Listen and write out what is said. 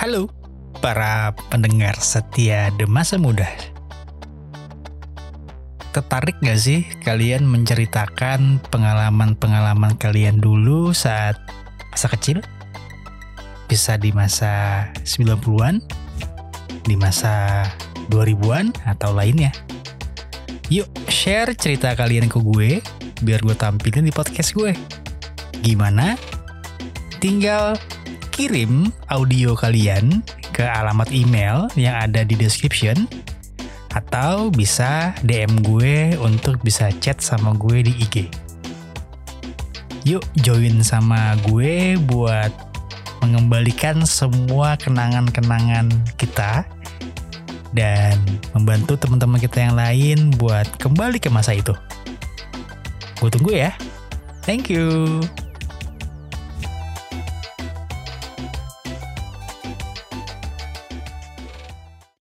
Halo, para pendengar setia The Masa Muda. Tertarik gak sih kalian menceritakan pengalaman-pengalaman kalian dulu saat masa kecil? Bisa di masa 90-an, di masa 2000-an, atau lainnya. Yuk, share cerita kalian ke gue, biar gue tampilin di podcast gue. Gimana? Tinggal kirim audio kalian ke alamat email yang ada di description atau bisa DM gue untuk bisa chat sama gue di IG. Yuk join sama gue buat mengembalikan semua kenangan-kenangan kita dan membantu teman-teman kita yang lain buat kembali ke masa itu. Gue tunggu ya. Thank you.